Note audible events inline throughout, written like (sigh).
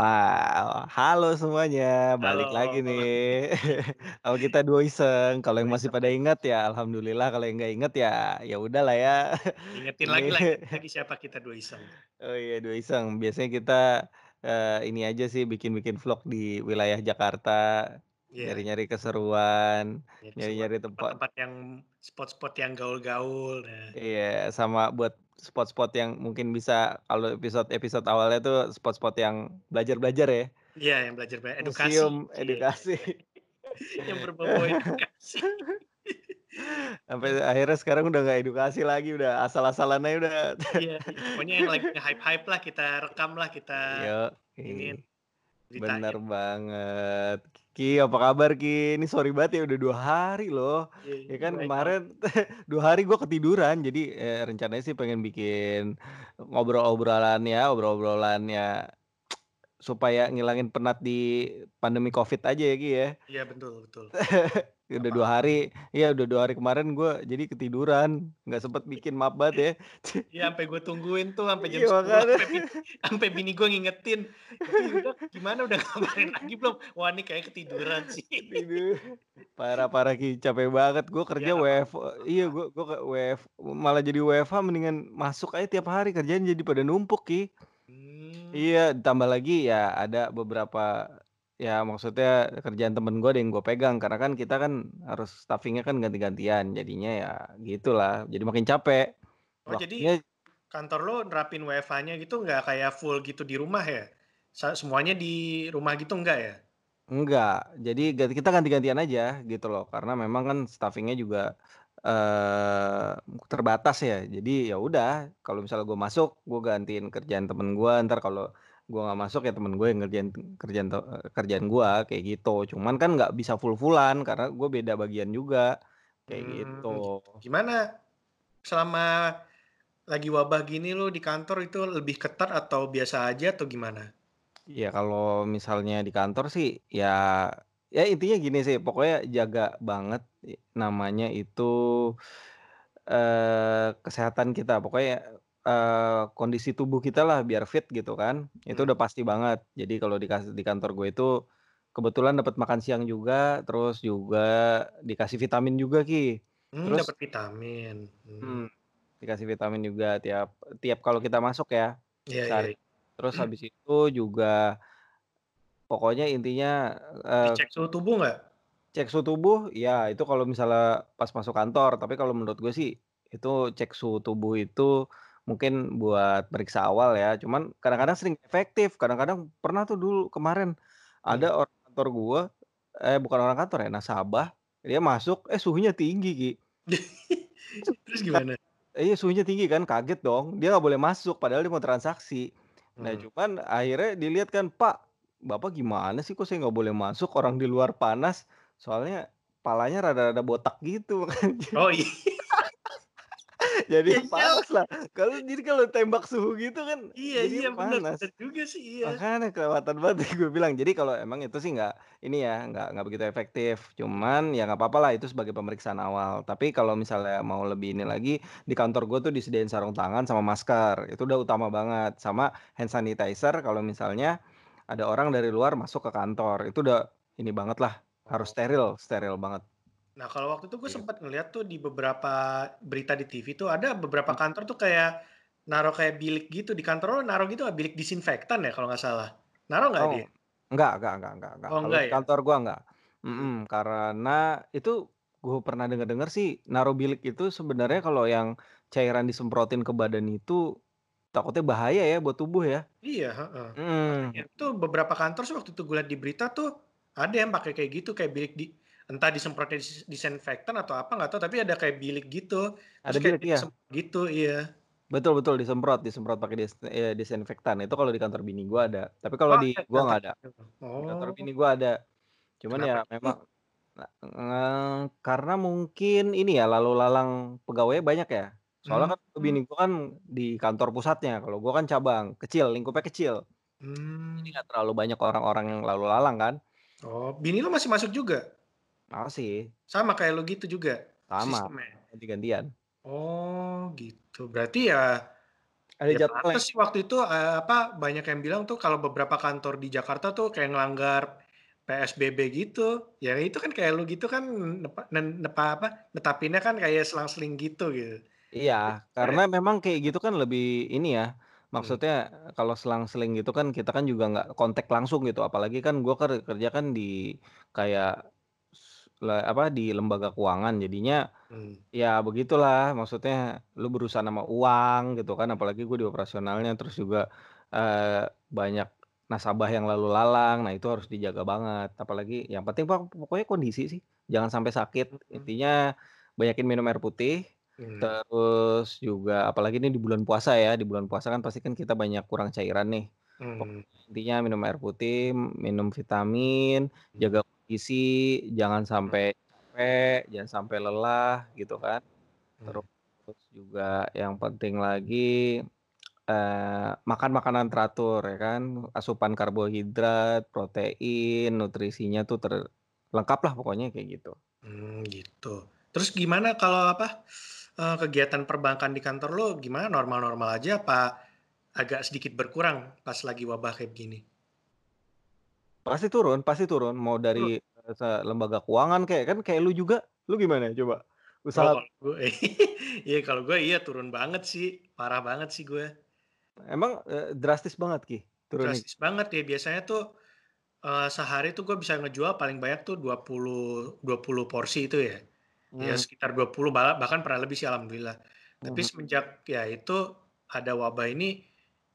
Ah, halo semuanya, balik lagi Halo. nih. Sama (laughs) kita Duo Iseng, kalau yang Dua masih pada inget ya alhamdulillah, kalau yang nggak inget ya, ya udahlah ya. Ingetin lagi ingetin (laughs) lagi siapa kita Dua Iseng. oh iya Duo Iseng, biasanya kita, eee, ini aja sih bikin-bikin vlog di wilayah Jakarta, Iya. nyari-nyari keseruan, Ya nyari-nyari tempat tempat-tempat yang spot-spot yang gaul-gaul, nah. Iya, sama buat spot-spot yang mungkin bisa kalau episode-episode awalnya tuh spot-spot yang belajar-belajar ya. Iya, yang belajar edukasi, Museum cie. edukasi. (laughs) Yang berbau edukasi. Sampai akhirnya sekarang udah nggak edukasi lagi, udah asal-asalan aja udah. Iya iya, pokoknya yang lagi nge-hype-hype lah kita rekam lah, kita iniin, Yoi, bener banget. Ki, apa kabar Ki? Ini sorry banget ya udah 2 hari loh. Iya Ya iya, kan baik kemarin (laughs) 2 hari gua ketiduran, jadi, eee, rencananya sih pengen bikin ngobrol-obrolan ya, obrol-obrolan ya supaya ngilangin penat di pandemi Covid aja ya Ki ya. Iya betul betul. (laughs) Udah 2 apa-apa. hari iya udah 2 hari kemarin gua jadi ketiduran, nggak sempet bikin, maaf banget ya. Iya, sampai gue tungguin tuh sampai jam Iya 10 makanya. sampai bini gue ngingetin, "Itu udah gimana udah ngabarin lagi belum?" Wah ini kayaknya ketiduran sih. Tidur. Parah parah Ki, capek banget. Gua Iya kerja nggak WF iya gua ke WF malah jadi WFH mendingan masuk aja tiap hari, kerjaan jadi pada numpuk Ki. Iya, ditambah lagi ya ada beberapa ya maksudnya kerjaan temen gua ada yang gua pegang, karena kan kita kan harus staffing-nya kan ganti-gantian, jadinya ya gitulah, jadi makin capek. Oh jadi, Waktunya kantor lo nerapin WFH-nya gitu nggak kayak full gitu di rumah ya? Sa semuanya di rumah gitu enggak ya? Enggak, jadi ganti kita ganti-gantian aja gitu loh, karena memang kan staffing-nya juga, eee, terbatas ya. Jadi ya udah, kalau misalnya gua masuk, gua gantiin kerjaan temen gua, entar kalau gua nggak masuk ya temen gue yang ngerjain kerjaan te eee, kerjaan gua, kayak gitu. Cuman kan nggak bisa full-full-an karena gua beda bagian juga, kayak Mmm, gitu. gimana selama lagi wabah gini lo di kantor itu lebih ketat atau biasa aja atau gimana? Ya kalau misalnya di kantor sih ya ya intinya gini sih, pokoknya jaga banget namanya itu, eee, kesehatan kita. Pokoknya, eee, kondisi tubuh kitalah biar fit gitu kan, itu udah pasti banget. Jadi kalau di kas di kantor gue itu kebetulan dapet makan siang juga, terus juga dikasih vitamin juga Ki. Mmm, Terus dapet vitamin, mmm. Mhm, dikasih vitamin juga tiap tiap kalau kita masuk ya, Iya iya sehari. iya. Terus habis itu juga pokoknya intinya, eee Dicek suhu tubuh nggak? Cek suhu tubuh, iya itu kalau misalnya pas masuk kantor, tapi kalau menurut gue sih itu cek suhu tubuh itu mungkin buat periksa awal ya, cuman kadang-kadang sering efektif, kadang-kadang pernah tuh dulu kemarin Mmm. ada orang kantor gua eh, bukan orang kantor ya, nasabah, dia masuk, eh, suhunya tinggi Ki. (laughs) Terus gimana? Iya suhunya tinggi kan, kaget dong, dia nggak boleh masuk padahal dia mau transaksi. Nah Mmm. cuman akhirnya dilihat kan, "Pak, Bapak gimana sih kok saya nggak boleh masuk, orang di luar panas." Soalnya palanya rada-rada botak gitu makanya. (laughs) Oh i Ya Jadinya iyalah. panaslah, kalau jadi kalau tembak suhu gitu kan Iya iya, panas. bener juga sih, iya. Makanya kelewatan banget (laughs) gue bilang, jadi kalau emang itu sih nggak ini ya, nggak nggak begitu efektif, cuman ya nggak papa lah itu sebagai pemeriksaan awal. Tapi kalau misalnya mau lebih ini lagi, di kantor gue tuh disediain sarung tangan sama masker, itu udah utama banget, sama hand sanitizer kalau misalnya ada orang dari luar masuk ke kantor, itu udah ini banget lah, harus Oh. steril steril banget. Nah kalau waktu itu gue Gitu. sempet ngeliat tuh di beberapa berita di TV tuh ada beberapa Mmm. kantor tuh kayak naruh kayak bilik gitu, di kantor lo naruh gitu bilik disinfektan ya kalau nggak salah? Naruh nggak Oh, dia? enggak enggak enggak enggak enggak, Oh enggak ya? kantor gua enggak, Mmm. mhm, karena itu gue pernah denger-denger sih naruh bilik itu sebenarnya kalau yang cairan disemprotin ke badan itu takutnya bahaya ya buat tubuh ya. Iya, heeh, Mhm. itu beberapa kantor sih waktu itu gue lihat di berita tuh ada yang pakai kayak gitu, kayak bilik di entah disemprot dis disinfektan atau apa nggak tahu, tapi ada kayak bilik gitu, terus Ada bilik, disemprot gitu, iya. Betul betul, disemprot disemprot pakai dis eee, disinfektan, itu kalau di kantor bini gua ada, tapi Oh kalau ada di kantor nggak ada. itu? Di kantor Oh. bini gua ada, cuman Kenapa ya memang, eee, karena mungkin ini ya lalu lalang pegawainya banyak ya, soalnya kan Mmm. bini gua kan di kantor pusatnya, kalau gua kan cabang, kecil, lingkupnya kecil. Jadi Mmm. nggak terlalu banyak orang-orang yang lalu lalang kan. Oh, bini lo masih masuk juga? Masih. Sama kayak lu gitu juga Sama, sistemnya? ganti-gantian. Oh gitu, berarti ya Ada Ya jadwalnya. sih waktu itu, eee, apa, banyak yang bilang tuh kalau beberapa kantor di Jakarta tuh kayak ngelanggar PSBB gitu. Ya itu kan kayak lu gitu kan nepa nepa apa, netapinnya kan kayak selang-seling gitu gitu. Iya, karena memang kayak gitu kan lebih ini ya, Mmm. maksudnya kalau selang-seling gitu kan kita kan juga nggak kontak langsung gitu, apalagi kan gua ker kerja kan di kayak s le apa, di lembaga keuangan jadinya Mmm. ya begitulah, maksudnya lu berurusan sama uang gitu kan, apalagi gua di operasionalnya, terus juga, eee, banyak nasabah yang lalu lalang, nah itu harus dijaga banget. Apalagi yang penting pokoknya kondisi sih, jangan sampai sakit, Mhm. intinya banyakin minum air putih, Mmm. terus juga apalagi ini di bulan puasa ya, di bulan puasa kan pasti kan kita banyak kurang cairan nih. Pokoknya intinya minum air putih, minum vitamin, Mmm. jaga kondisi, jangan Mmm. sampai capek, jangan sampai lelah gitu kan. Mmm. Terus juga yang penting lagi, eee, makan makanan teratur ya kan, asupan karbohidrat, protein, nutrisinya tuh ter lengkaplah pokoknya kayak gitu. Mmm, gitu. Terus gimana kalau apa, eee, kegiatan perbankan di kantor lu gimana, normal-normal aja apa agak sedikit berkurang pas lagi wabah kayak begini? Pasti turun pasti turun, mau dari, Turun? eee, se lembaga keuangan kek, kan kayak lu juga, lu gimana coba? Oh Usaha kalau gue (laughs) iya kalau gue iya turun banget sih, parah banget sih gue. Emang, eee, drastis banget, Ki, turunnya? Drastis banget ya, biasanya tuh, eee, sehari tuh gue bisa ngejual paling banyak tuh 20- 20 porsi itu ya. Ya Mmm. sekitar 20 malah bahkan pernah lebih sih alhamdulillah. Tapi Mhm. semenjak ya itu, ada wabah ini,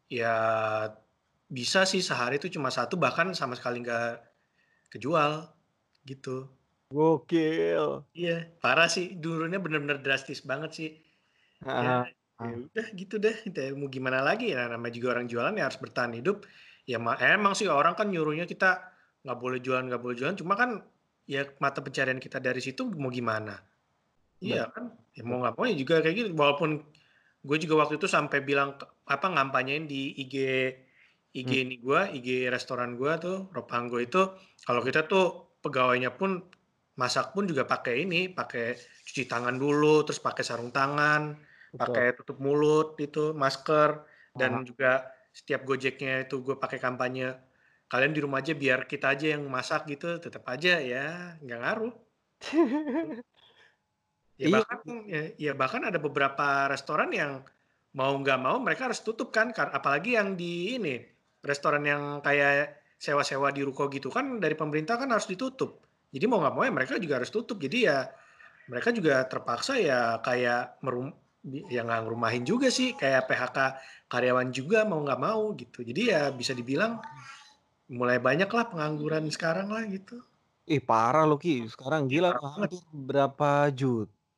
ya bisa sih sehari itu cuma 1 bahkan sama sekali nggak kejual, gitu. Gokil. Iya, parah sih, turunnya bener-bener drastis banget sih. Ya ya udah gitu deh, mau gimana lagi ya namanya juga orang jualan ya harus bertahan hidup. Ya ma emang sih orang kan nyuruhnya kita nggak boleh jualan nggak boleh jualan, cuma kan ya mata pencaharian kita dari situ mau gimana? Iya kan? Ya mau nggak mau ya juga kayak gitu, walaupun gue juga waktu itu sampai bilang apa, ngampanyein di IG IG Mmm. ini gua, IG restoran gua tuh, Ropanggo itu, kalau kita tuh pegawainya pun, masak pun juga pakai ini, pakai cuci tangan dulu, terus pakai sarung tangan, pakai tutup mulut itu, masker, dan Heeh. juga setiap Gojeknya itu gue pakai kampanye, "Kalian di rumah aja biar kita aja yang masak," gitu, tetep aja ya nggak ngaruh. (laughs) Ya Iya bahkan ya ya bahkan ada beberapa restoran yang, mau nggak mau mereka harus tutup kan, apalagi yang di ini, restoran yang kayak sewa-sewa di ruko gitu kan dari pemerintah kan harus ditutup. Jadi mau nggak mau ya mereka juga harus tutup, jadi ya, mereka juga terpaksa ya kayak merum ya nggak ngerumahin juga sih, kayak PHK karyawan juga mau nggak mau gitu. Jadi ya bisa dibilang, mulai banyaklah pengangguran sekarang lah gitu. Ih parah loh, Ki, sekarang Iya gila parah banget. hampir berapa juta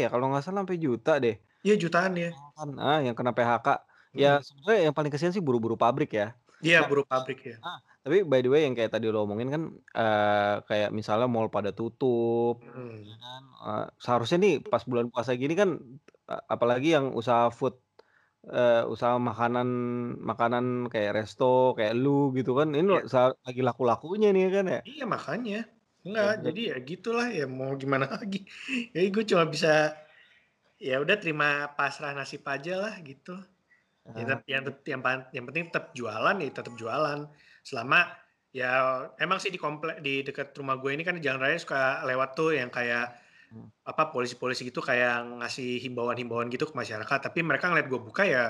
ya, kalau nggak salah sampai juta deh. Iya jutaan ya. Heeh, yang kena PHK. Ya Mhm. sebenarnya yang paling kasihan sih buruh-buruh pabrik ya. Iya Nah buruh pabrik ya. heeh, tapi by the way yang kayak tadi lu omongin kan, eee, kayak misalnya mall pada tutup, ya Mhm. kan, eee, seharusnya nih pas bulan puasa gini kan, apalagi yang usaha food, eee, usaha makanan makanan kayak resto, kayak lu gitu kan, ini Iya. sa lagi laku-lakunya nih ya kan ya? Iya makanya. Enggak, jadi ya gitulah, ya mau gimana (laughs) lagi. Jadi gue cuma bisa, ya udah terima pasrah nasib ajalah gitu. Ya tet yang yang pan yang penting tetep jualan ya tetep jualan. Selama ya emang sih di komplek di dekat rumah gue ini kan jalan raya suka lewat tuh yang kayak. Apa, polisi-polisi gitu kayak ngasih himbauan-himbauan gitu ke masyarakat, tapi mereka ngelihat gue buka ya,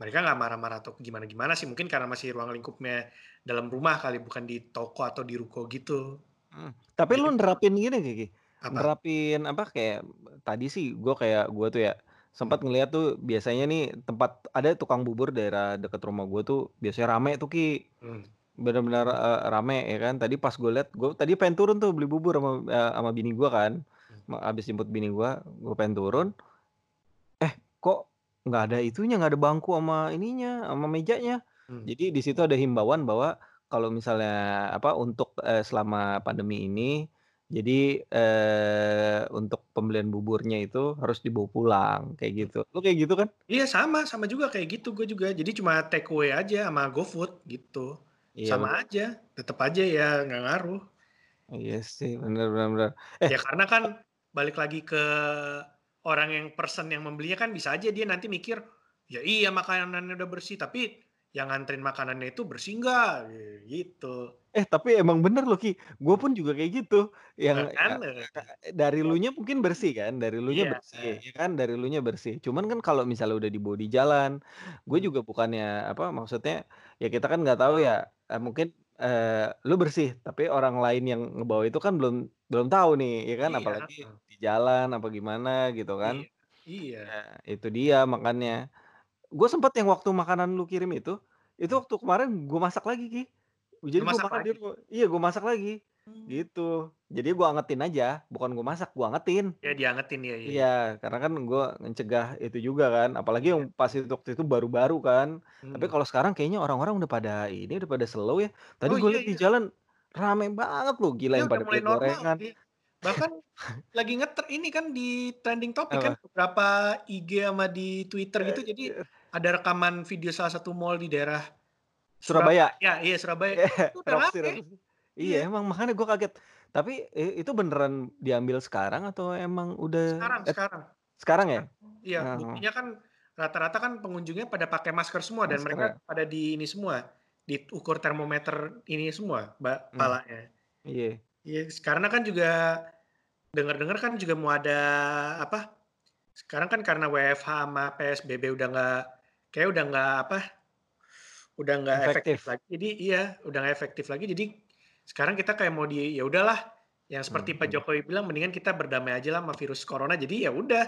mereka nggak marah-marah atau gimana-gimana sih, mungkin karena masih ruang lingkupnya dalam rumah kali, bukan di toko atau di ruko gitu. Mhm, tapi lu nerapin gini nggak, Ki? Apa? Nerapin apa, kayak tadi sih gua kayak gua tuh ya, sempet ngelihat tuh biasanya nih tempat ada tukang bubur daerah deket rumah gua tuh biasanya rame tuh, Ki. Mmm. Bener-bener, eee, rame ya kan, tadi pas gua lihat, gua tadi pengen turun tuh beli bubur sama, eee, sama bini gua kan, Habis jemput bini gua, gua pengen turun, eh kok nggak ada itunya, nggak ada bangku sama ininya, sama mejanya. Mmm. Jadi di situ ada himbauan bahwa kalau misalnya apa, untuk, eee, selama pandemi ini, jadi, eee, untuk pembelian buburnya itu harus dibawa pulang, kayak gitu. Lu kayak gitu kan? Iya sama sama juga kayak gitu gue juga, jadi cuma take away aja sama GoFood gitu. Iya Sama bener. aja, tetep aja ya nggak ngaruh. Iya sih, bener bener. Eh Ya karena kan, balik lagi ke orang yang person yang membelinya kan bisa aja dia nanti mikir Ya iya makanannya udah bersih, tapi yang nganterin makanannya itu bersih nggak? Gitu. Eh, tapi emang bener loh, Ki. Gue pun juga kayak gitu. Yang, kan, dari elunya mungkin bersih kan, dari elunya Iya. bersih, ya kan, dari elunya bersih. Cuman kan kalau misalnya udah dibawa di jalan, gue Mmm. juga bukannya apa, maksudnya ya kita kan nggak tahu ya, eee, mungkin, eee, lu bersih, tapi orang lain yang ngebawa itu kan belum belum tahu nih, ya kan, Iya, apalagi di jalan apa gimana gitu kan. Iya iya. Ya itu dia makanya. Gue sempet yang waktu makanan lu kirim itu, itu Mmm. waktu kemarin gue masak lagi, Ki. Jadi gue masak makan di lagi? rumah iya, gue masak lagi, Mmm. gitu. Jadi gue angetin aja, bukan gue masak, gue angetin. Ya diangetin, iya iya Iya, iya. karena kan gue mencegah itu juga kan, apalagi yang Iya. pas itu waktu itu baru-baru kan. Tapi Mmm. kalau sekarang kayaknya orang-orang udah pada ini, udah pada slow ya. Tadi Oh gue iya lihat di iya. jalan rame banget loh, gila Iya yang pada mulai beli normal gorengan. sih. Bahkan lagi ngetre ini kan di trending topic kan Apa? beberapa IG sama di Twitter gitu, jadi ada rekaman video salah satu mall di daerah Surabaya? Surabaya iya Surabaya, Iya, itu udah Roxy rame. Roxy. Iya, Iya. emang makanya gue kaget. Tapi i itu beneran diambil sekarang atau emang udah Sekarang et sekarang. sekarang ya? Iya, Oh. buktinya kan rata-rata kan pengunjungnya pada pakai masker semua dan Masker mereka ya? pada di ini semua, diukur termometer ini semua, ba Mmm. palanya. Iya. Iya, karena kan juga denger-denger kan juga mau ada apa, sekarang kan karena WFH sama PSBB udah nggak kayaknya udah nggak apa, udah nggak efektif Efektif. lagi. Jadi iya, udah nggak efektif lagi. Jadi sekarang kita kayak mau di ya udahlah, yang seperti Pak Mhm. Jokowi bilang, "Mendingan kita berdamai ajalah sama virus corona." Jadi ya udah,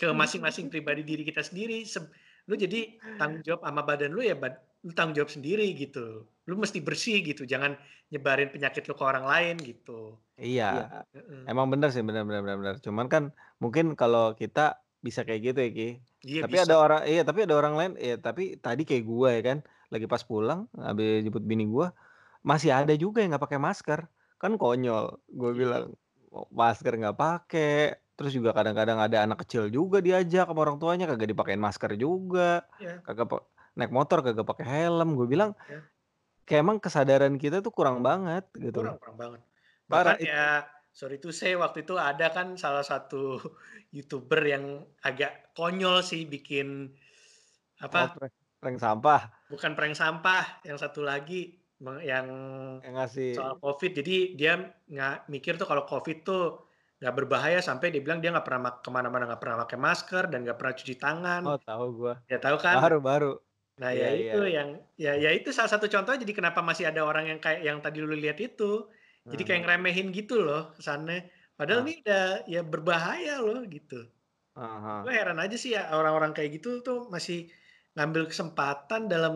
ke masing-masing pribadi diri kita sendiri. Seb lu jadi tanggung jawab sama badan lu ya bad lu tanggung jawab sendiri gitu. Lu mesti bersih gitu, jangan nyebarin penyakit lu ke orang lain gitu. Iya, heeh. emang bener sih, bener bener bener bener. Cuman kan mungkin kalau kita bisa kayak gitu ya, Ki. Iya Tapi ada bisa. orang iya, tapi ada orang lain iya, tapi tadi kayak gue ya kan, lagi pas pulang habis jemput bini gue, masih ada juga yang nggak pakai masker. Kan konyol, gue bilang, Iya. "Kok masker nggak pakai," terus juga kadang-kadang ada anak kecil juga diajak sama orang tuanya kagak dipakein masker juga, Iya. kagak naik motor kagak pakai helm. Gue bilang, Ya. kayak emang kesadaran kita tuh kurang banget gitu. Kurang kurang banget. Bahkan ya sorry to say waktu itu ada kan salah satu (laughs) YouTuber yang agak konyol sih bikin Oh, apa prank prank sampah? bukan prank sampah, yang satu lagi yang Yang ngasih soal Covid. Jadi dia nga mikir tuh kalau Covid tuh nggak berbahaya sampai dia bilang dia nggak pernah mak ke mana-mana nggak pernah pakai masker dan nggak pernah cuci tangan. Oh, tahu gue. Ya tahu kan? Baru baru. Nah Iya ya iya. itu yang ya ya itu salah satu contohnya jadi kenapa masih ada orang yang kayak yang tadi lu lihat itu. Jadi kayak ngeremehin gitu loh kesannya. Padahal Ah. ini udah ya berbahaya loh gitu. Gue heran aja sih ya orang-orang kayak gitu tuh masih ngambil kesempatan dalam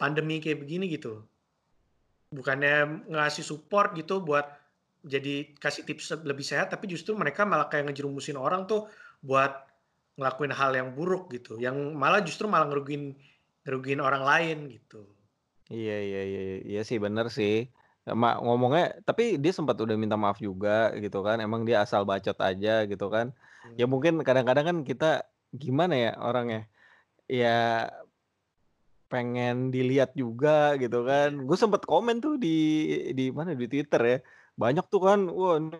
pandemi kayak begini gitu. Bukannya ngasih support gitu buat jadi kasih tips lebih sehat, tapi justru mereka malah kayak ngejerumusin orang tuh buat ngelakuin hal yang buruk gitu, yang malah justru malah ngerugiin ngerugiin orang lain gitu. Iya iya iya iya sih bener sih. Ma ngomongnya tapi dia sempat udah minta maaf juga gitu kan, emang dia asal bacot aja gitu kan. Ya Mmm. mungkin kadang-kadang kan kita gimana ya orangnya, ya pengen dilihat juga gitu kan. Gue sempet komen tuh di di mana, di Twitter ya. Banyak tuh kan, wah ini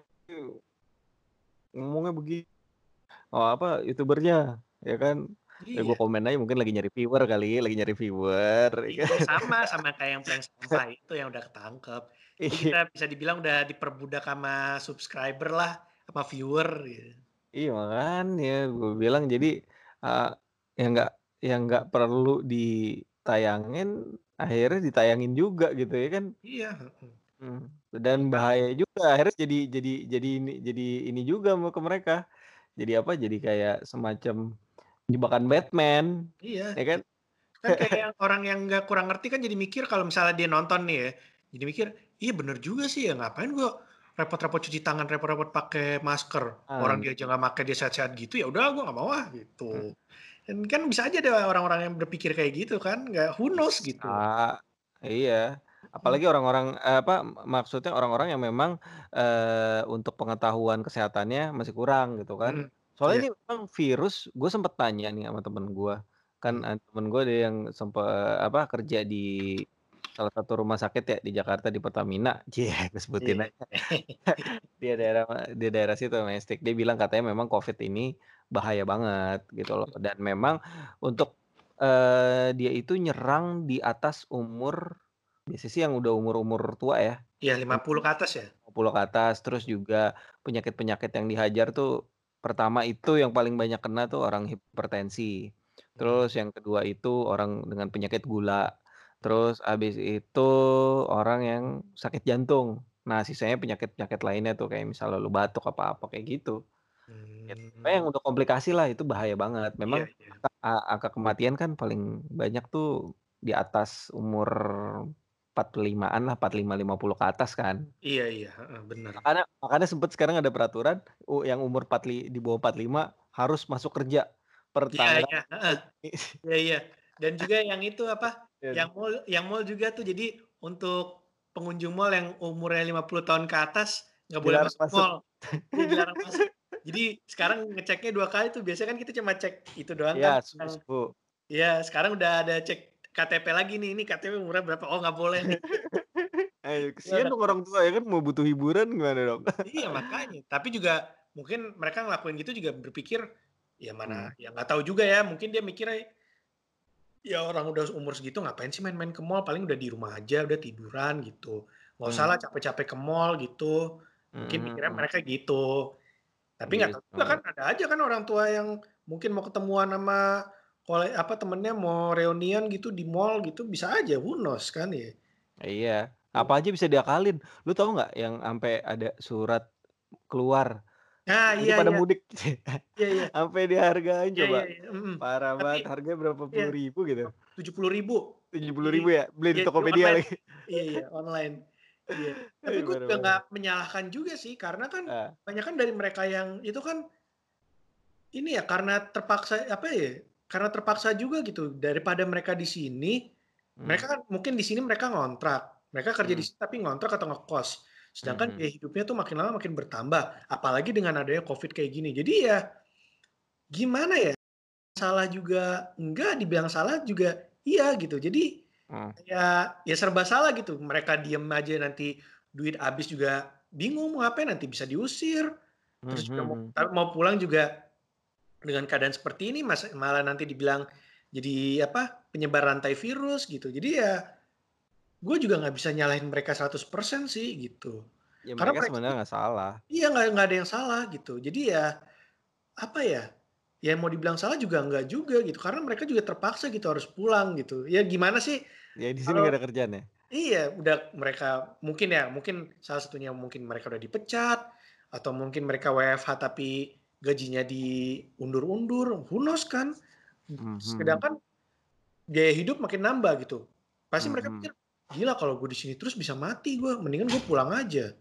ngomongnya begi oh apa, YouTuber-nya ya kan. Ya gue Iya. komen aja mungkin lagi nyari viewer kali, lagi nyari viewer ya (laughs) Iya sama, sama kayak yang prank sampah itu yang udah ketangkep. Jadi Iya. kita bisa dibilang udah diperbudak sama subscriber lah, sama viewer gitu. Iya makanya gue bilang jadi, eee, ya nggak ya nggak perlu ditayangin, akhirnya ditayangin juga gitu ya kan. Iya, heeh. Mmm, dan bahaya juga akhirnya jadi jadi jadi ini jadi ini juga mau ke mereka. Jadi apa, jadi kayak semacam jebakan Batman, Iya. ya kan. Kan kayak orang yang nggak kurang ngerti kan jadi mikir kalau misalnya dia nonton nih ya, jadi mikir, "Iya bener juga sih ya, ngapain gua repot-repot cuci tangan, repot-repot pakai masker, orang An dia aja nggak make, dia sehat-sehat gitu, ya udah gua nggak mau ah," gitu. Dan kan bisa aja ada orang-orang yang berpikir kayak gitu kan, nggak who knows Bisa, gitu. iya. Mhm. Apalagi orang-orang, eee, apa, maksudnya orang-orang yang memang, eee, untuk pengetahuan kesehatannya masih kurang gitu kan. Mhm, Soalnya iya. ini memang virus gue sempet tanya nih sama temen gue, kan, eee, temen gue ada yang sempet apa, kerja di salah satu rumah sakit ya di Jakarta, di Pertamina, (laughs) cie gue sebutin Iya. aja. Dia daerah di daerah situ Mestik. Dia bilang katanya memang Covid ini bahaya banget gitu loh dan memang untuk, eee, dia itu nyerang di atas umur biasanya sih yang udah umur-umur tua ya, Iya lima umur puluh ke atas ya? 50 ke atas, terus juga penyakit-penyakit yang dihajar tuh, pertama itu yang paling banyak kena tuh orang hipertensi, Mmm. terus yang kedua itu orang dengan penyakit gula, terus habis itu orang yang sakit jantung. Nah sisanya penyakit-penyakit lainnya tuh kayak misalnya lu batuk apa-apa kayak gitu. It pokoknya yang udah komplikasi lah itu bahaya banget. Memang Iya iya. angka angka kematian kan paling banyak tuh di atas umur 45-an lah, 45, 50 ke atas kan. Iya iya, heeh, bener. Makanya makanya sempet sekarang ada peraturan, u yang umur 45 di bawah 45 harus masuk kerja per Iya tanggal iya, heeh, iya iya, dan juga yang itu apa, yang mall yang mall juga tuh jadi untuk pengunjung mall yang umurnya 50 tahun ke atas nggak boleh Dilarang masuk masuk. mall, dilarang masuk. (laughs) Jadi sekarang ngeceknya 2 kali tuh, biasanya kan kita cuma cek itu doang kan Iya, iya sekarang udah ada cek KTP lagi nih, ini KTP umurnya berapa, oh nggak boleh nih. Ayo (laughs) Iya kasihan udah dong orang tua ya kan mau butuh hiburan gimana dong? (laughs) Iya makanya, tapi juga mungkin mereka ngelakuin gitu juga berpikir, ya mana Mmm. ya nggak tahu juga ya, mungkin dia mikirnya ya orang udah umur segitu ngapain sih main-main ke mall, paling udah di rumah aja, udah tiduran gitu. Nggak usah Mmm. lah capek-capek ke mall gitu, mungkin mikirnya Mhm. mereka gitu. Tapi nggak tahu juga kan, ada aja kan orang tua yang mungkin mau ketemuan sama kole apa, temennya mau reunian gitu di mall gitu, bisa aja, who knows kan ya. Iya, Mmm. apa aja bisa diakalin. Lu tahu nggak yang ampe ada surat keluar, Nah, jadi iya pada iya. mudik, Iya iya. (laughs) ampe dihargain Iya coba, iya iya, mhm, parah tapi banget harganya berapa iya, puluh ribu gitu. Rp70.000 tujuh puluh di ribu ya? Beli di iya di Tokopedia lagi. iya iya online, iya. Tapi Aduh gue juga nggak parah. menyalahkan juga sih, karena kan Ah. kebanyakan dari mereka yang itu kan ini ya karena terpaksa apa ya, karena terpaksa juga gitu, daripada mereka di sini, Mmm. mereka kan mungkin di sini mereka ngontrak, mereka kerja di Mhm. sini tapi ngontrak atau ngekos, sedangkan Mhm. biaya hidupnya tuh makin lama makin bertambah, apalagi dengan adanya Covid kayak gini. Jadi ya, gimana ya, salah juga enggak, dibilang salah juga iya gitu. Jadi, Mmm. ya ya serba salah gitu, mereka diem aja nanti duit habis juga bingung mau ngapain, nanti bisa diusir, terus juga mau mhm. entar mau pulang juga dengan keadaan seperti ini masa malah nanti dibilang jadi apa, penyebar rantai virus gitu. Jadi ya, gue juga nggak bisa nyalahin mereka 100% sih gitu. Ya Karena mereka mereka sebenarnya nggak salah. iya nggak nggak ada yang salah gitu. Jadi ya, apa ya, ya mau dibilang salah juga nggak juga gitu, karena mereka juga terpaksa gitu harus pulang gitu. Ya gimana sih Ya di sini kalau nggak ada kerjaan ya? iya, udah mereka mungkin ya, mungkin salah satunya mungkin mereka udah dipecat, atau mungkin mereka WFH tapi gajinya diundur-undur, who knows kan. Mhm. Sedangkan biaya hidup makin nambah gitu. Pasti mereka Mhm. pikir, "Gila kalau gue di sini terus bisa mati gue, mendingan gue pulang aja."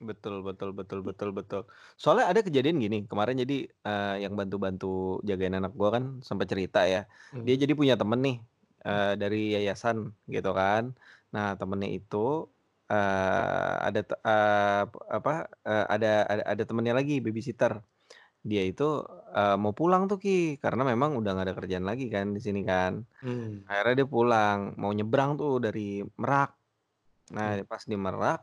Betul betul betul betul betul. Soalnya ada kejadian gini, kemarin jadi, eee, yang bantu-bantu jagain anak gua kan sempet cerita ya, Mmm. dia jadi punya temen nih, eee, dari yayasan gitu kan. Nah temennya itu, eee, ada te eee, apa, eee, ada ada ada temennya lagi babysitter. Dia itu, eee, mau pulang tuh Ki, karena memang udah nggak ada kerjaan lagi kan di sini kan. Mmm. Akhirnya dia pulang, mau nyebrang tuh dari Merak. Nah pas di Merak,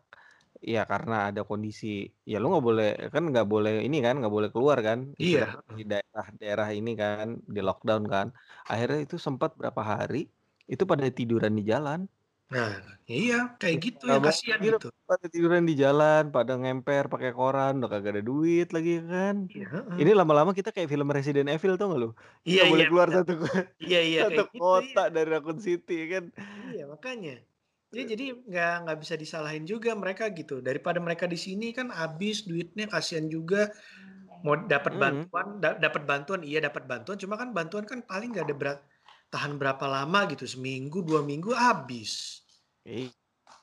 ya karena ada kondisi, ya lu nggak boleh kan nggak boleh ini kan, nggak boleh keluar kan, Iya, di daerah-daerah ini kan, di-lockdown kan. Akhirnya itu sempet berapa hari, itu pada tiduran di jalan. Nah, iya kayak gitu yang kasihan gitu. pada tiduran di jalan, pada ngemper pakai koran, udah kagak ada duit lagi kan. Iya, Ini lama-lama kita kayak film Resident Evil tau nggak lu? Iya Nggak boleh iya, keluar bener. satu Iya iya, (laughs) satu kayak gitu, kota iya. dari Raccoon City kan. Iya makanya. Ya jadi nggak nggak bisa disalahin juga mereka gitu, daripada mereka di sini kan habis duitnya, kasihan juga, mau dapat Mhm. bantuan da dapat bantuan, iya dapat bantuan, cuma kan bantuan kan paling nggak ada bera tahan berapa lama gitu, seminggu, 2 minggu, habis. Iya,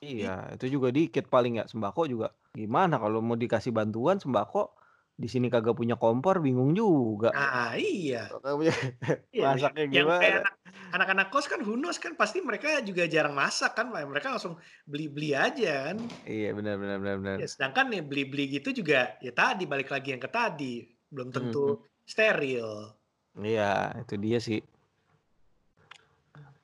I itu juga dikit paling ya, sembako juga gimana kalau mau dikasih bantuan sembako, di sini kagak punya kompor bingung juga. Nah iya. Kagak punya (laughs) Iya, yang masaknya yang kayak gimana. anak anak-anak kos kan knows kan pasti mereka juga jarang masak kan, me mereka langsung beli-beli aja kan. Iya, benar benar benar Ya benar. sedangkan ya beli-beli gitu juga, ya tadi balik lagi yang ke tadi, belum Mhm. tentu steril. Iya, itu dia sih.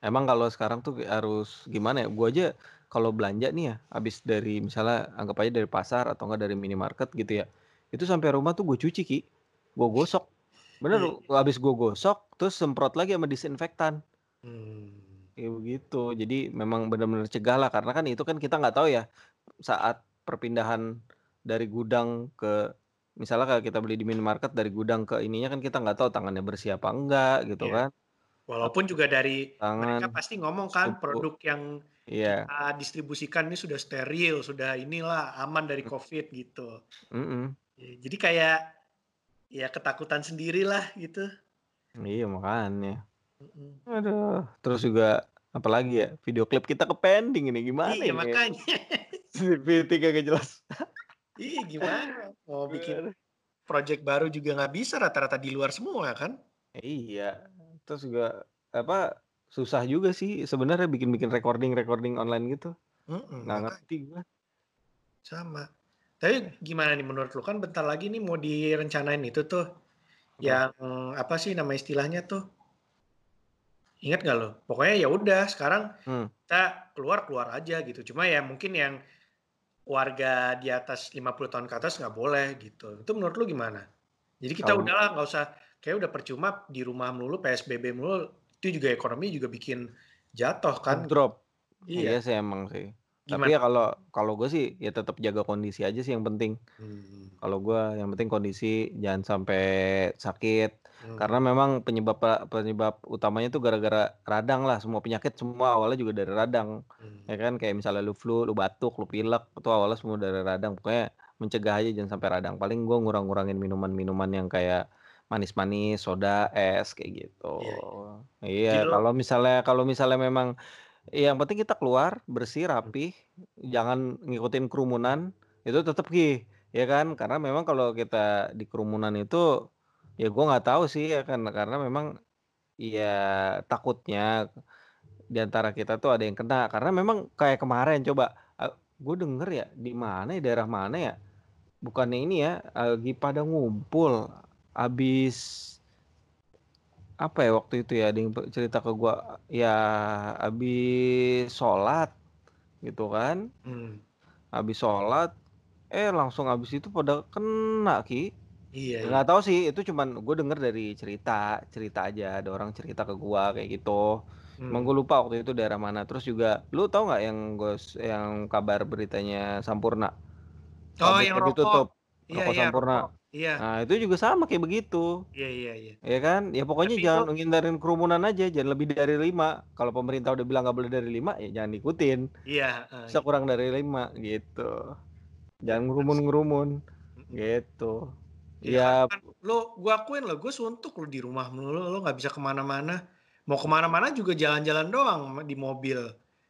Emang kalau sekarang tuh harus gimana ya, gua aja kalau belanja nih ya, habis dari misalnya anggap aja dari pasar atau enggak dari minimarket gitu ya, itu sampai rumah tuh gue cuci Ki, gua gosok. Bener, Iya habis gue gosok, terus semprot lagi sama disinfektan. Mmm. Kayak begitu. Jadi memang bener-bener cegah lah, karena kan itu kan kita nggak tahu ya, saat perpindahan dari gudang ke misalnya kayak kita beli di minimarket dari gudang ke ininya kan kita nggak tahu tangannya bersih apa enggak gitu Iya. kan. Walaupun juga dari Tangan, mereka pasti ngomong kan suhu. produk yang Iya. kita distribusikan ini sudah steril, sudah inilah aman dari Mmm. Covid gitu. Mhm. Ya jadi kayak, ya ketakutan sendirilah gitu. Iya makanya. Aduh, terus juga apalagi ya, video klip kita ke-pending ini gimana Iya ini? makanya. (laughs) ChatGPT kagak jelas. Iya gimana, mau bikin project baru juga nggak bisa, rata-rata di luar semua kan? Iya, terus juga apa, susah juga sih sebenarnya bikin-bikin recording-recording online gitu. Nggak makanya. ngerti gua. Sama. Tapi gimana nih menurut lu, kan bentar lagi nih mau direncanain itu tuh, yang apa sih nama istilahnya tuh? Ingat nggak lu? Pokoknya ya udah sekarang Mmm. kita keluar, keluar aja gitu. Cuma ya mungkin yang warga di atas 50 tahun ke atas nggak boleh gitu. Itu menurut lu gimana? Jadi kita Kalau udahlah nggak usah kayaknya udah percuma di rumah melulu, PSBB melulu, itu juga ekonomi juga bikin jatuh kan. Ngedrop. Iya. Iya sih emang sih. Tapi Gimana? ya kalau kalau gue sih ya tetap jaga kondisi aja sih yang penting. Mmm. Kalau gua yang penting kondisi, jangan sampai sakit. Mmm. Karena memang penyebab penyebab utamanya itu gara-gara radang lah, semua penyakit semua awalnya juga dari radang. Mmm. Ya kan, kayak misalnya lu flu, lu batuk, lu pilek, itu awalnya semua dari radang. Pokoknya mencegah aja jangan sampai radang. Paling gua ngurang-ngurangin minuman-minuman yang kayak manis-manis, soda, es, kayak gitu. Iya iya. Jadi Iya, lu kalau misalnya kalau misalnya memang yang penting kita keluar bersih, Mmm. rapih, jangan ngikutin kerumunan, itu tetep ki, ya kan. Karena memang kalau kita di kerumunan itu, ya gua nggak tahu sih ya kan, karena memang ya takutnya di antara kita tuh ada yang kena. Karena memang kayak kemarin coba, eee, gua denger ya, di mana ya, daerah mana ya, bukannya ini ya, lagi pada ngumpul habis apa ya waktu itu ya, ada yang cerita ke gua, ya habis sholat, gitu kan. Mmm. Habis sholat, eh langsung habis itu pada kena Ki. Iya iya. Nggak tahu sih, itu cuman gua denger dari cerita, cerita aja, ada orang cerita ke gua kayak gitu. Cuman Mmm. gua lupa waktu itu daerah mana. Terus juga lu tahu nggak yang gos yang kabar beritanya Sampoerna, Oh yang pabriknya rokok. ditutup, Iya rokok iya, rokok. Sampoerna. Iya. Nah itu juga sama kayak begitu. Iya iya iya. Ya kan, ya pokoknya Tapi itu jangan ngehindarin kerumunan aja, jangan lebih dari 5. Kalau pemerintah udah bilang nggak boleh dari 5, ya jangan diikutin. Iya, heeh, Bisa iya. kurang dari 5, gitu. Jangan Mhm. gitu. Iya Iya kan lu gua akuin loh, gua suntuk loh di rumah melulu, lu nggak bisa ke mana-mana. Mau ke mana-mana juga jalan-jalan doang di mobil.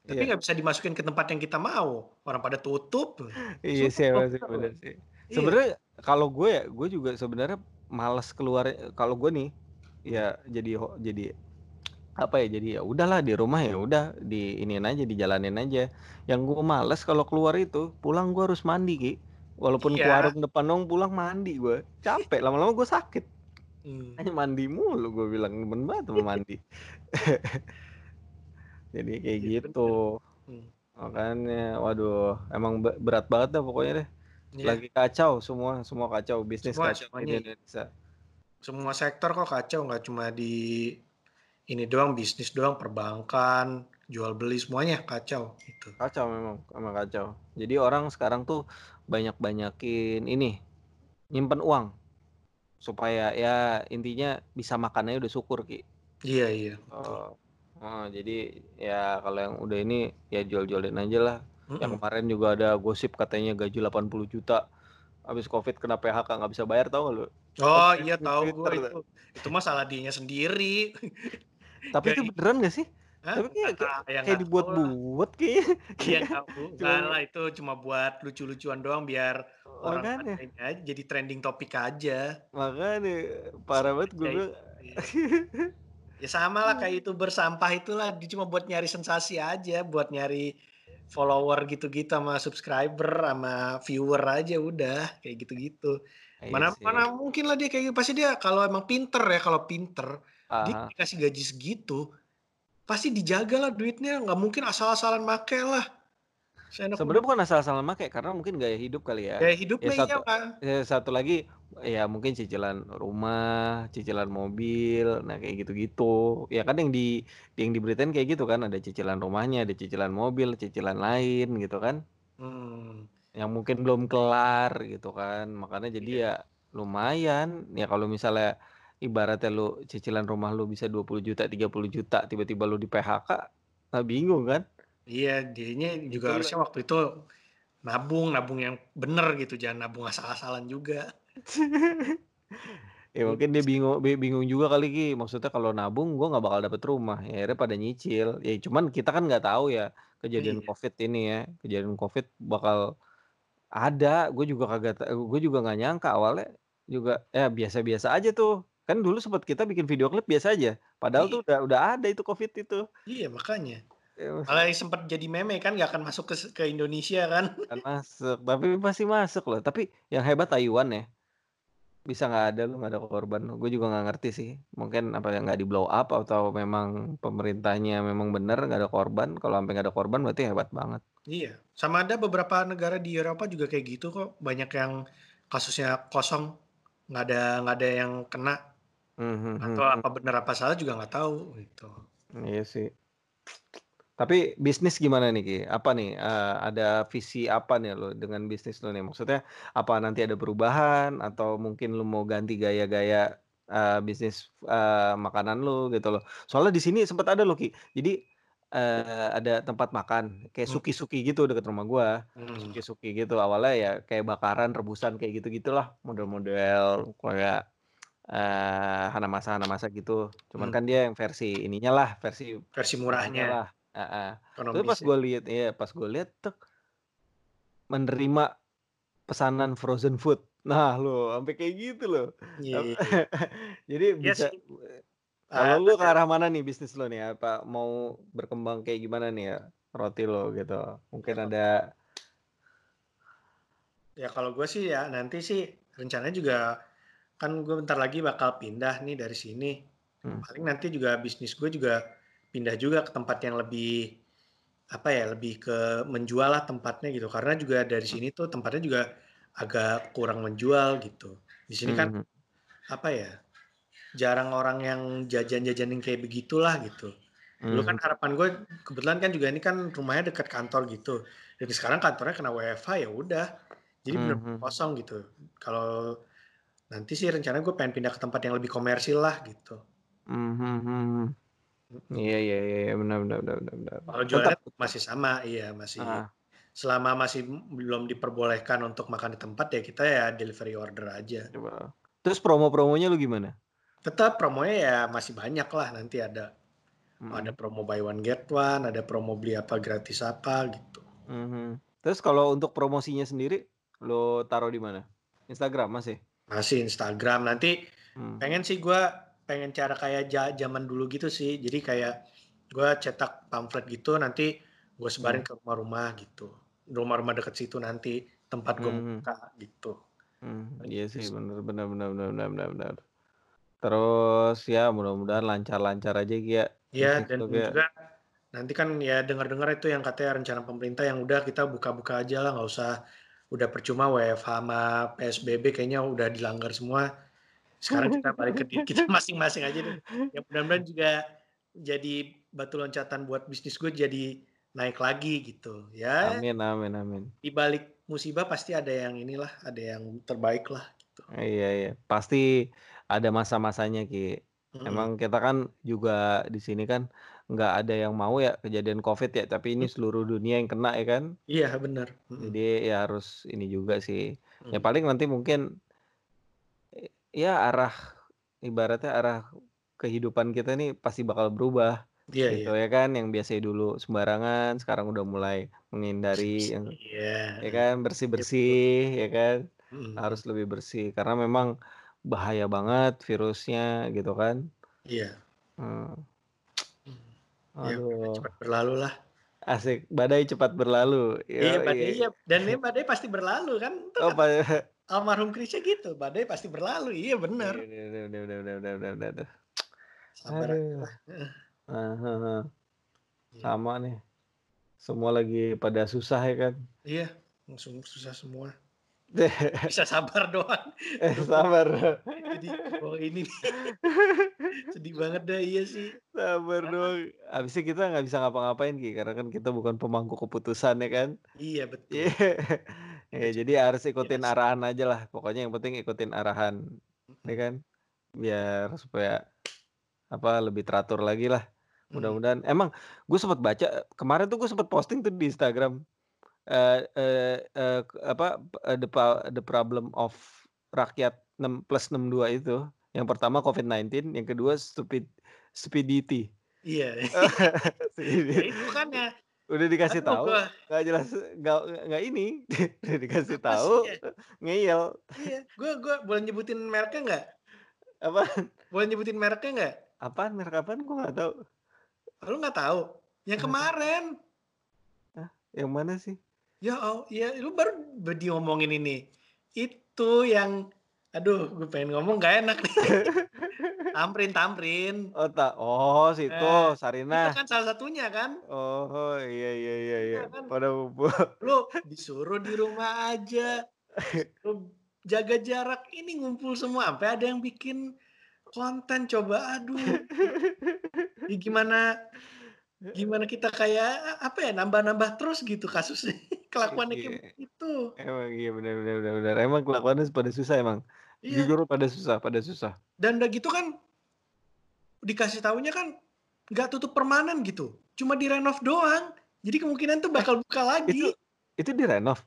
Tapi Iya. nggak bisa dimasukin ke tempat yang kita mau, orang pada tutup. Iya sih, emang sih. Iya. Sebenarnya kalau gue ya, gue juga sebenarnya males keluar kalau gue nih, ya jadi jadi apa ya, jadi ya udahlah di rumah ya udah diiniin aja, dijalanin aja. Yang gue males kalau keluar itu, pulang gue harus mandi Ki. Walaupun ke Iya. warung depan doang, pulang mandi gue. Capek, lama-lama gue sakit. Mmm. Makanya mandi mulu gue bilang, demen banget sama mandi. (laughs) Jadi kayak Iya gitu. bener. Mmm. Makanya, waduh emang be berat banget dah pokoknya deh. Iya. Lagi kacau semua, semua kacau, bisnis Semua kacau semuanya Indonesia. Semua sektor kok kacau, nggak cuma di ini doang, bisnis doang, perbankan, jual beli, semuanya kacau, gitu. Kacau memang, emang kacau. Jadi orang sekarang tuh banyak-banyakin ini, nyimpen uang. Supaya ya intinya bisa makan aja udah syukur Ki. Iya iya, betul. Oh, heeh, jadi ya kalau yang udah ini, ya jual-jualin ajalah. Yang Mhm. kemarin juga ada gosip katanya gaji 80.000.000, habis Covid kena PHK nggak bisa bayar, tahu nggak lu? Oh iya tahu Twitter tuh. itu. Itu mah salah dianya sendiri. Tapi itu Gaji beneran nggak sih? Hah? Tapi kayak kayak Ah, ya kayak lah. dibuat-buat kayaknya. Iya (laughs) enggak lah, itu cuma buat lucu-lucuan doang biar orang Makanya. ini aja, jadi trending topic aja. Makanya, parah (laughs) Sama banget gue bilang. itu, iya. Ya samalah kayak youtuber sampah itulah, dia cuma buat nyari sensasi aja, buat nyari follower gitu-gitu, sama subscriber, sama viewer aja udah, kayak gitu-gitu. Iya Mana sih. mana mungkin lah dia kayak gitu, pasti dia kalau emang pinter ya, kalau pinter, dia Ah hah. dikasih gaji segitu, pasti dijagalah duitnya, nggak mungkin asal-asalan make lah. Sebenarnya bukan asal-asalan make, karena mungkin gaya hidup kali ya. Gaya Ya hidupnya iya, satu Bang. ya satu lagi, ya mungkin cicilan rumah, cicilan mobil, nah kayak gitu-gitu. Ya kan yang di yang diberitain kayak gitu kan, ada cicilan rumahnya, ada cicilan mobil, cicilan lain gitu kan. Mmm. Yang mungkin belum kelar gitu kan, makanya jadi Iya. ya lumayan. Ya kalau misalnya ibaratnya lu cicilan rumah lu bisa Rp20.000.000, Rp30.000.000, tiba-tiba lu di-PHK, nah bingung kan? Iya, dianya juga harusnya waktu itu nabung, nabung yang bener gitu, jangan nabung asal-asalan juga. (laughs) Ya mungkin dia bingung bi bingung juga kali Ki, maksudnya kalau nabung gua nggak bakal dapet rumah, ya akhirnya pada nyicil. Ya cuman kita kan nggak tahu ya, kejadian Iya. Covid ini ya, kejadian Covid bakal ada, gue juga kagak gue juga nggak nyangka awalnya juga ya biasa-biasa aja tuh. Kan dulu sempet kita bikin video klip biasa aja, padahal tuh Iya. udah udah ada itu Covid itu. Iya, makanya. Iya. Malah yang sempet jadi meme kan, nggak akan masuk ke ke Indonesia kan. Kan masuk, tapi masih masuk loh. Tapi yang hebat Taiwan ya. Bisa nggak ada lu, nggak ada korban, gue juga nggak ngerti sih. Mungkin apa ya, nggak di-blow up atau memang pemerintahnya memang bener nggak ada korban, kalau sampai nggak ada korban berarti hebat banget. Iya, sama ada beberapa negara di Eropa juga kayak gitu kok, banyak yang kasusnya kosong, nggak ada nggak ada yang kena. Mmm, Atau mhm mhm. apa bener apa salah juga nggak tahu, gitu. Iya sih. Tapi bisnis gimana nih Ki? Apa nih, eee, ada visi apa nih lu dengan bisnis lu nih? Maksudnya apa nanti ada perubahan atau mungkin lu mau ganti gaya-gaya, eee, bisnis, eee, makanan lu gitu loh. Soalnya di sini sempet ada loh Ki, jadi, eee, ada tempat makan kayak Mmm. suki-suki gitu deket rumah gua, Mmm. suki-suki gitu. Awalnya ya kayak bakaran, rebusan, kayak gitu-gitulah, model-model kayak, eee, Hanamasa-Hanamasa gitu. Cuman Mmm. kan dia yang versi ininya lah, versi Versi murahnya lah heeh. Tapi pas ya. gua lihat iya, pas gua lihat tek menerima pesanan frozen food. Nah loh, sampai kayak gitu loh. Ap iya iya. (laughs) jadi Iya bisa kalau Eee, lu ke ada arah mana nih bisnis lu nih? Apa mau berkembang kayak gimana nih ya, roti lu gitu? Mungkin Ya ada Ya kalau gue sih ya, nanti sih rencananya juga kan gue bentar lagi bakal pindah nih dari sini. Mmm. Paling nanti juga bisnis gue juga pindah juga ke tempat yang lebih, apa ya, lebih ke menjual lah tempatnya gitu. Karena juga dari sini tuh tempatnya juga agak kurang menjual gitu. Di sini kan, Mhm. apa ya, jarang orang yang jajan-jajan yang kayak begitulah gitu. Dulu kan Mhm. harapan gue kebetulan kan juga ini kan rumahnya dekat kantor gitu. Jadi sekarang kantornya kena WFH, ya udah. Jadi bener-bener Mhm. kosong gitu. Kalau nanti sih rencananya gue pengen pindah ke tempat yang lebih komersil lah gitu. Mhm mhm. Mhm. Iya iya iya iya, benar benar benar benar. Kalau Tetep jualannya tetep. masih sama, iya masih Heeh. selama masih belum diperbolehkan untuk makan di tempat, ya kita ya delivery order aja. Coba terus promo-promonya lu gimana? Tetep promonya ya masih banyak lah, nanti ada ada Mhm. promo buy one get one, ada promo beli apa gratis apa, gitu. Mhm. Terus kalau untuk promosinya sendiri, lu taruh di mana? Instagram masih? Masih Instagram, nanti Mmm. pengen sih gue pengen cara kayak zaman dulu gitu sih. Jadi kayak gue cetak pamflet gitu, nanti gue sebarin ke rumah-rumah gitu. Rumah-rumah deket situ nanti tempat gue Mhm. buka, gitu. Mmm, iya sih bener bener bener bener bener bener bener. Terus ya mudah-mudahan lancar-lancar aja ya, Iya, dan ya. juga nanti kan ya denger-denger itu yang katanya rencana pemerintah yang udah kita buka-buka aja lah, nggak usah udah percuma WFH sama PSBB kayaknya udah dilanggar semua. Sekarang kita (laughs) balik ke diri kita masing-masing aja deh. Ya mudah-mudahan juga jadi batu loncatan buat bisnis gue jadi naik lagi gitu. Ya Amin amin amin. di balik musibah pasti ada yang inilah, ada yang terbaik lah, gitu. Iya iya, pasti ada masa-masanya Ki. Emang Mhm. kita kan juga di sini kan nggak ada yang mau ya kejadian Covid ya, tapi ini seluruh dunia yang kena ya kan. Iya bener, Jadi ya harus ini juga sih. Ya Mmm. paling nanti mungkin ya arah ibaratnya arah kehidupan kita nih pasti bakal berubah Iya gitu iya. ya kan, yang biasanya dulu sembarangan sekarang udah mulai menghindari yang iya, ya kan, Iya betul. bersih-bersih ya kan, Mhm harus lebih bersih karena memang bahaya banget virusnya gitu kan. Iya. Mmm. Mmm. Ya, Aduh. Cepat berlalu lah. Asik, badai cepat berlalu. Yo, iya, iya. badai iya. iya. Dan ini badai pasti berlalu kan. Tuh, oh, kan? Almarhum Krisya gitu, badai pasti berlalu. Iya, benar. Iya, iya, uh, Sama nih. Semua lagi pada susah ya kan? Iya, langsung susah semua. (laughs) Bisa sabar doang. Eh, sabar. jadi oh ini. (laughs) Sedih banget dah, iya sih. Sabar Karena doang. Habis itu kita nggak bisa ngapa-ngapain Ki, karena kan kita bukan pemangku keputusan ya kan? Iya Iya. betul. (laughs) Ya jadi harus ikutin biasa. arahan ajalah, pokoknya yang penting ikutin arahan, ya kan? Biar supaya, apa, lebih teratur lagi lah. Mmm. Mudah-mudahan emang gue sempet baca, kemarin tuh gue sempet posting tuh di Instagram, eee eee, apa, the the problem of rakyat 6+62 itu. Yang pertama COVID-19, yang kedua stupid stupidity. Iya. (laughs) (laughs) Ya itu Stupidity. makanya. Udah dikasih tahu, nggak jelas, nggak nggak ini, (laughs) udah dikasih Apa tahu, ya? ngeyel. Iya, gua gua boleh nyebutin mereknya nggak? Apaan? Boleh nyebutin mereknya nggak? Apaan? Merek apaan? Gue nggak tahu. Lu nggak tahu? Yang kemarin. Hah? Yang mana sih? Ya al ya lu baru be diomongin ini. Itu yang aduh gue pengen ngomong nggak enak nih. (laughs) Tamrin Tamrin. Oh ta oh situ, Nah, itu Sarinah. kan salah satunya kan? Oh, iya iya iya iya. Iya kan? Pada ngumpul. Lu disuruh di rumah aja, (laughs) disuruh jaga jarak, ini ngumpul semua, sampai ada yang bikin konten coba, aduh. (laughs) Ya gimana gimana kita kayak, apa ya, nambah-nambah terus gitu kasusnya, (laughs) kelakuannya kayak Iya. begitu. Emang iya, bener bener. Emang kelakuannya pada susah emang. Iya. Jujur pada susah pada susah. Dan udah gitu kan dikasih tahunya kan nggak tutup permanen gitu, cuma direnov doang. Jadi kemungkinan tuh Eh, bakal buka itu lagi. itu direnov?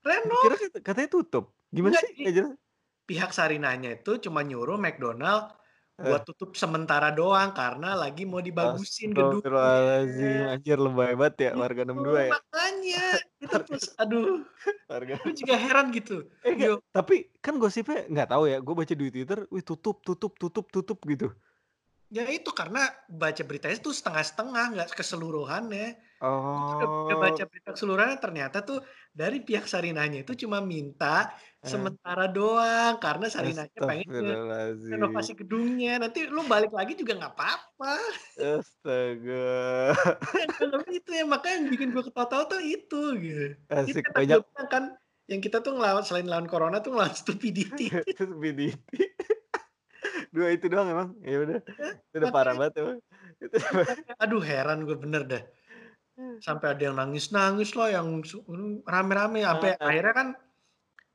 Gue kira Renov. kat katanya tutup. Gimana Enggak, sih? Nggak jelas. pihak Sarinahnya itu cuma nyuruh McDonald Eh. Buat tutup sementara doang karena lagi mau dibagusin gedungnya. anjir lebay banget ya warga Itu 62 ya. makanya, (laughs) itu Warga terus aduh, warga gue juga heran gitu. Eh, Yo tapi kan gosipnya nggak tahu ya, gue baca di Twitter, wih tutup tutup tutup tutup gitu. Ya itu karena baca beritanya tuh setengah-setengah, nggak keseluruhannya. Gue udah baca Oh. berita keseluruhannya ternyata tuh dari pihak Sarinahnya itu cuma minta Eh. sementara doang karena Sarinahnya pengen nge renovasi gedungnya, nanti lu balik lagi juga nggak apa-apa. Astaga. Kalau itu ya makanya yang bikin gue ketawa-tawa tuh itu gitu. Itu Asik kan banyak kan, yang kita tuh ngelawan selain lawan corona tuh ngelawan stupidity. (laughs) Stupidity. 2 itu doang emang? Ya udah, itu udah parah banget emang. Itu (laughs) aduh heran gue bener dah. Sampai ada yang nangis-nangis lah, yang su mmm, rame-rame, sampai Heeh. akhirnya kan,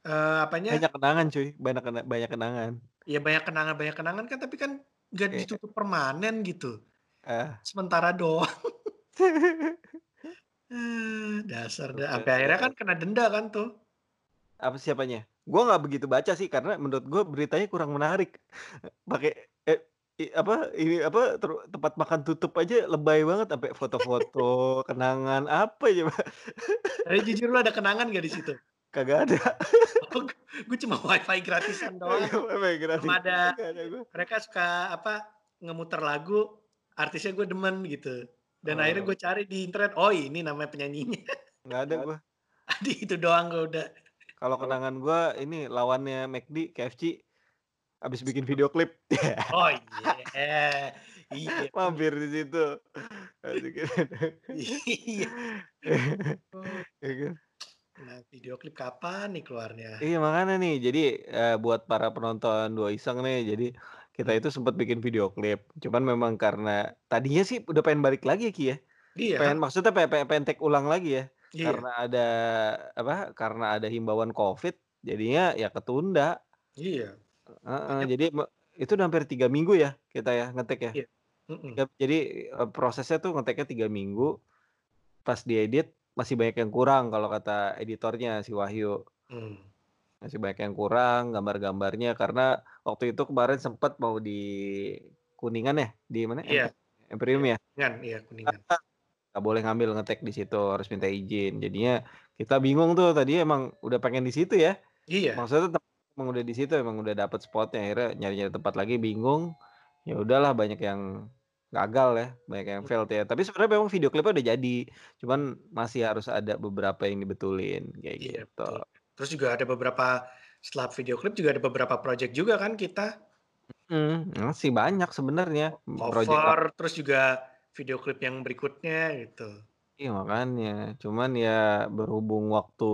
eee, apanya Banyak kenangan cuy, banyak banyak kenangan. Ya banyak kenangan banyak kenangan kan, tapi kan nggak Iya. ditutup permanen gitu. Ah. Sementara doang. (laughs) Eh, dasar dah, sampai akhirnya kan kena denda kan tuh. Apa siapanya? Gue nggak begitu baca sih karena menurut gue beritanya kurang menarik. (laughs) Pakai e i apa, ini apa, ter tempat makan tutup aja lebay banget sampai foto-foto, kenangan, apa coba? Tapi jujur lu ada kenangan nggak di situ? Kagak ada. (laughs) Oh, gue cuma WiFi gratisan (laughs) doang. Wifi gratis, ada mereka suka apa, ngemuter lagu, artisnya gue demen gitu. Dan akhirnya Oh. gue cari di internet, oh ini namanya penyanyinya. Nggak ada gue. Adi itu doang gue udah. Kalau kenangan gue ini lawannya McD, KFC, habis bikin video klip. (laughs) Oh iya, iya. Mampir di situ. Iya. (laughs) Ya kan? Nah, video klip kapan nih keluarnya? Iya makanya nih, jadi, eee, buat para penonton Dua Iseng nih, jadi kita Mmm. itu sempet bikin video klip. Cuman memang karena tadinya sih udah pengen balik lagi ya, Ki, ya. Iya. Pengen maksudnya pe pe pengen take ulang lagi ya. Iya. Karena ada apa, karena ada himbauan Covid, jadinya ya ketunda. Iya. Heeh, Makanya jadi itu udah hampir 3 minggu ya kita ya nge-take ya? Iya, mhm. Yap, jadi, eee, prosesnya tuh nge-take-nya 3 minggu, pas diedit masih banyak yang kurang kalau kata editornya si Wahyu. Mmm. Masih banyak yang kurang gambar-gambarnya karena waktu itu kemarin sempet mau di Kuningan ya? Di mana? Iya. Emperium ya? Kuningan, iya Kuningan. Nggak boleh ngambil nge-take di situ, harus minta izin. Jadinya kita bingung tuh, tadinya emang udah pengen di situ ya. Iya. Maksudnya emang udah di situ, emang udah dapet spotnya, akhirnya nyari-nyari tempat lagi bingung. Ya udahlah banyak yang gagal ya, banyak yang failed ya. Tapi sebenarnya memang video klipnya udah jadi, cuman masih harus ada beberapa yang dibetulin, kayak Iya, gitu. betul. Terus juga ada beberapa setelah video klip juga ada beberapa project juga kan kita. Mhm, masih banyak sebenarnya, project Cover, terus juga video klip yang berikutnya gitu. Iya makanya, cuman ya berhubung waktu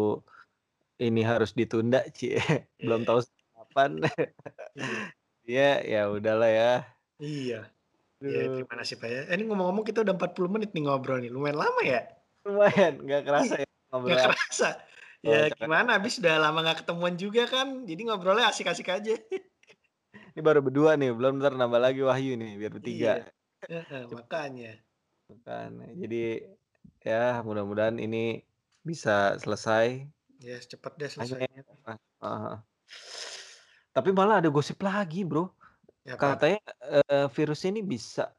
ini harus ditunda, (laughs) cie, belum Iya. tahu (laughs) kapan. Iya. (laughs) Iya, ya udahlah ya. Iya. Ya Aduh. gimana sih, Pak, ya. Eh, ini ngomong-ngomong kita udah 40 menit nih ngobrol nih, lumayan lama ya? Lumayan, nggak kerasa Ih, ya nggak ngobrol kerasa. Ya wawancara gimana, habis udah lama nggak ketemuan juga kan, jadi ngobrolnya asik-asik aja. Ini baru berdua nih, belum entar nambah lagi Wahyu nih, biar bertiga. Iya, heeh, makanya. Makanya, jadi ya mudah-mudahan ini bisa selesai. Ya cepet deh Hanya selesainya. heeh. Tapi malah ada gosip lagi, Bro. Ya apa? Katanya, eee, virusnya ini bisa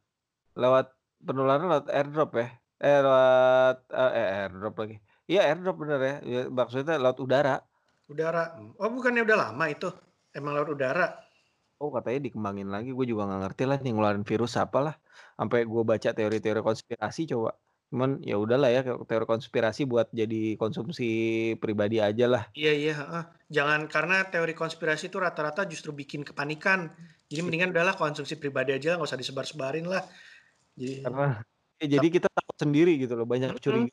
lewat penularan lewat airdrop ya, eh, lewat, eee eh, airdrop lagi, iya airdrop bener ya, ya maksudnya lewat udara. Udara, mmm, oh bukannya udah lama itu? Emang lewat udara? Oh katanya dikembangin lagi, gue juga nggak ngerti lah nih ngeluarin virus apalah, sampai gue baca teori-teori konspirasi coba. Cuman ya udahlah ya, teori konspirasi buat jadi konsumsi pribadi ajalah. Iya iya, heeh. Jangan karena teori konspirasi itu rata-rata justru bikin kepanikan. Jadi Iya. mendingan udahlah konsumsi pribadi aja, nggak usah disebar-sebarin lah. Jadi Karena ya jadi kita takut sendiri gitu loh, banyak curiga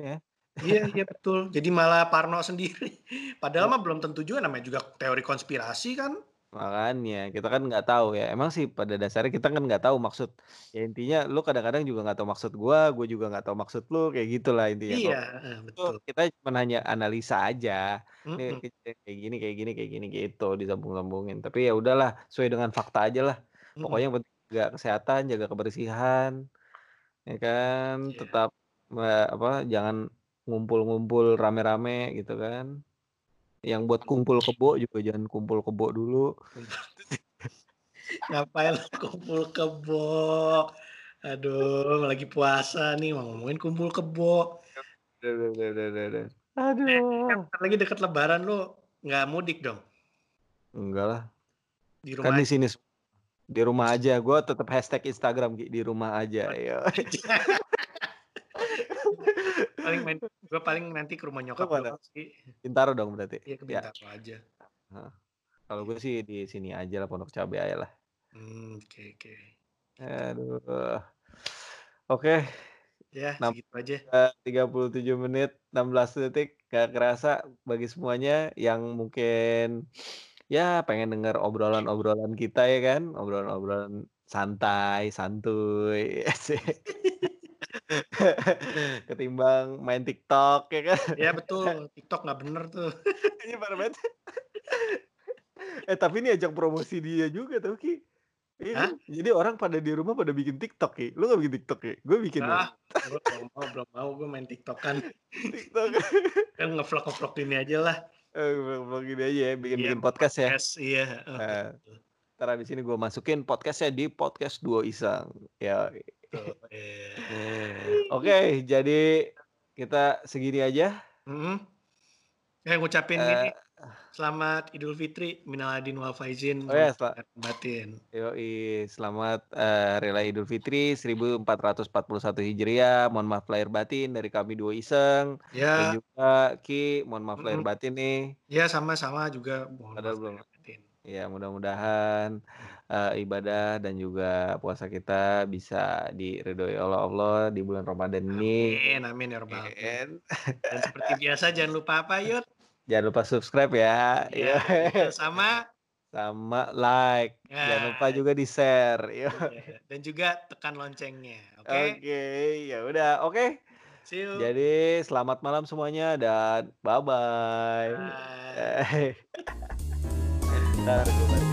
ya. Iya iya betul, jadi malah parno sendiri. (laughs) Padahal Iya. mah belum tentu juga, namanya juga teori konspirasi kan. Makanya, kita kan nggak tahu ya, emang sih pada dasarnya kita kan nggak tahu maksud ya intinya lu kadang-kadang juga nggak tahu maksud gua, gua juga nggak tahu maksud lu, kayak gitulah intinya Iya, heeh, Itu betul. kita cuman hanya analisa aja, Mhm. kejadian kayak gini kayak gini kayak gini, gitu, disambung-sambungin. Tapi ya udahlah, sesuai dengan fakta ajalah. Mhm. Pokoknya yang penting jaga kesehatan, jaga kebersihan, ya kan, Iya. tetap apa, jangan ngumpul-ngumpul rame-rame gitu kan. Yang buat kumpul kebo juga jangan kumpul kebo dulu. (laughs) Ngapain kumpul kebo? Aduh, lagi puasa nih mau ngomongin kumpul kebo. Eh, ini kan Aduh. lagi deket lebaran, lu nggak mudik dong? Enggak lah. Di Kan rumah di aja? sini di rumah aja, gua tetep hashtag Instagram di rumah aja, yo. (laughs) Paling main gua paling nanti ke rumah nyokap doang sih. Bintaro dong berarti? Iya ke Ya? Bintaro aja. Heeh. Kalau gue sih di sini ajalah, Pondok Cabe ajalah. Mmm, oke oke. Gitu. Aduh. Oke. Ya, Nam segitu aja. eee, 37 menit 16 detik, nggak kerasa bagi semuanya yang mungkin ya pengen denger obrolan-obrolan kita ya kan, obrolan-obrolan santai, santuy. (laughs) (laughs) Ketimbang main TikTok ya kan. Iya betul, TikTok nggak bener tuh. (laughs) Ini parah banget. Eh, tapi ini ajang promosi dia juga tau, Ki. Iya kan? Jadi orang pada di rumah pada bikin TikTok, Ki. Lu nggak bikin TikTok, Ki? Gue bikin. Ah, belum mau belum mau gua main TikTok-an. TikTok. Kan ngevlog-ngevlog gini ajalah. Eee, vlog-vlog gini aja ya, Iya, bikin-bikin podcast ya. iya, betul. entar habis ini gua masukin podcast-nya di podcast Duo Iseng, yoi. Betul, iya. Oke, jadi kita segini aja. Mhm. Eh, ngucapin ini, Eee selamat Idul Fitri, minal aidin wal faizin, Oh ya, lahir batin. Yoi, selamat, eee, Hari Raya Idul Fitri 1441 Hijriah, mohon maaf lahir batin dari kami Duo Iseng, dan Ya. juga Ki, mohon maaf lahir batin nih. Iya, sama-sama juga mohon Padahal maaf belum lahir batin. ya mudah-mudahan, eee, ibadah dan juga puasa kita bisa diridhoi oleh Allah di bulan Ramadan ini. Amin amin ya rabbal alamin. Dan seperti biasa jangan lupa apa, Yud? Jangan lupa subscribe ya. Iya, Yo. sama Sama like, jangan lupa juga di-share, yo. Iya, dan juga tekan loncengnya, oke? Oke, ya udah, oke. See you. Jadi selamat malam semuanya dan bye-bye. Bye. (laughs) Entar gua matiin.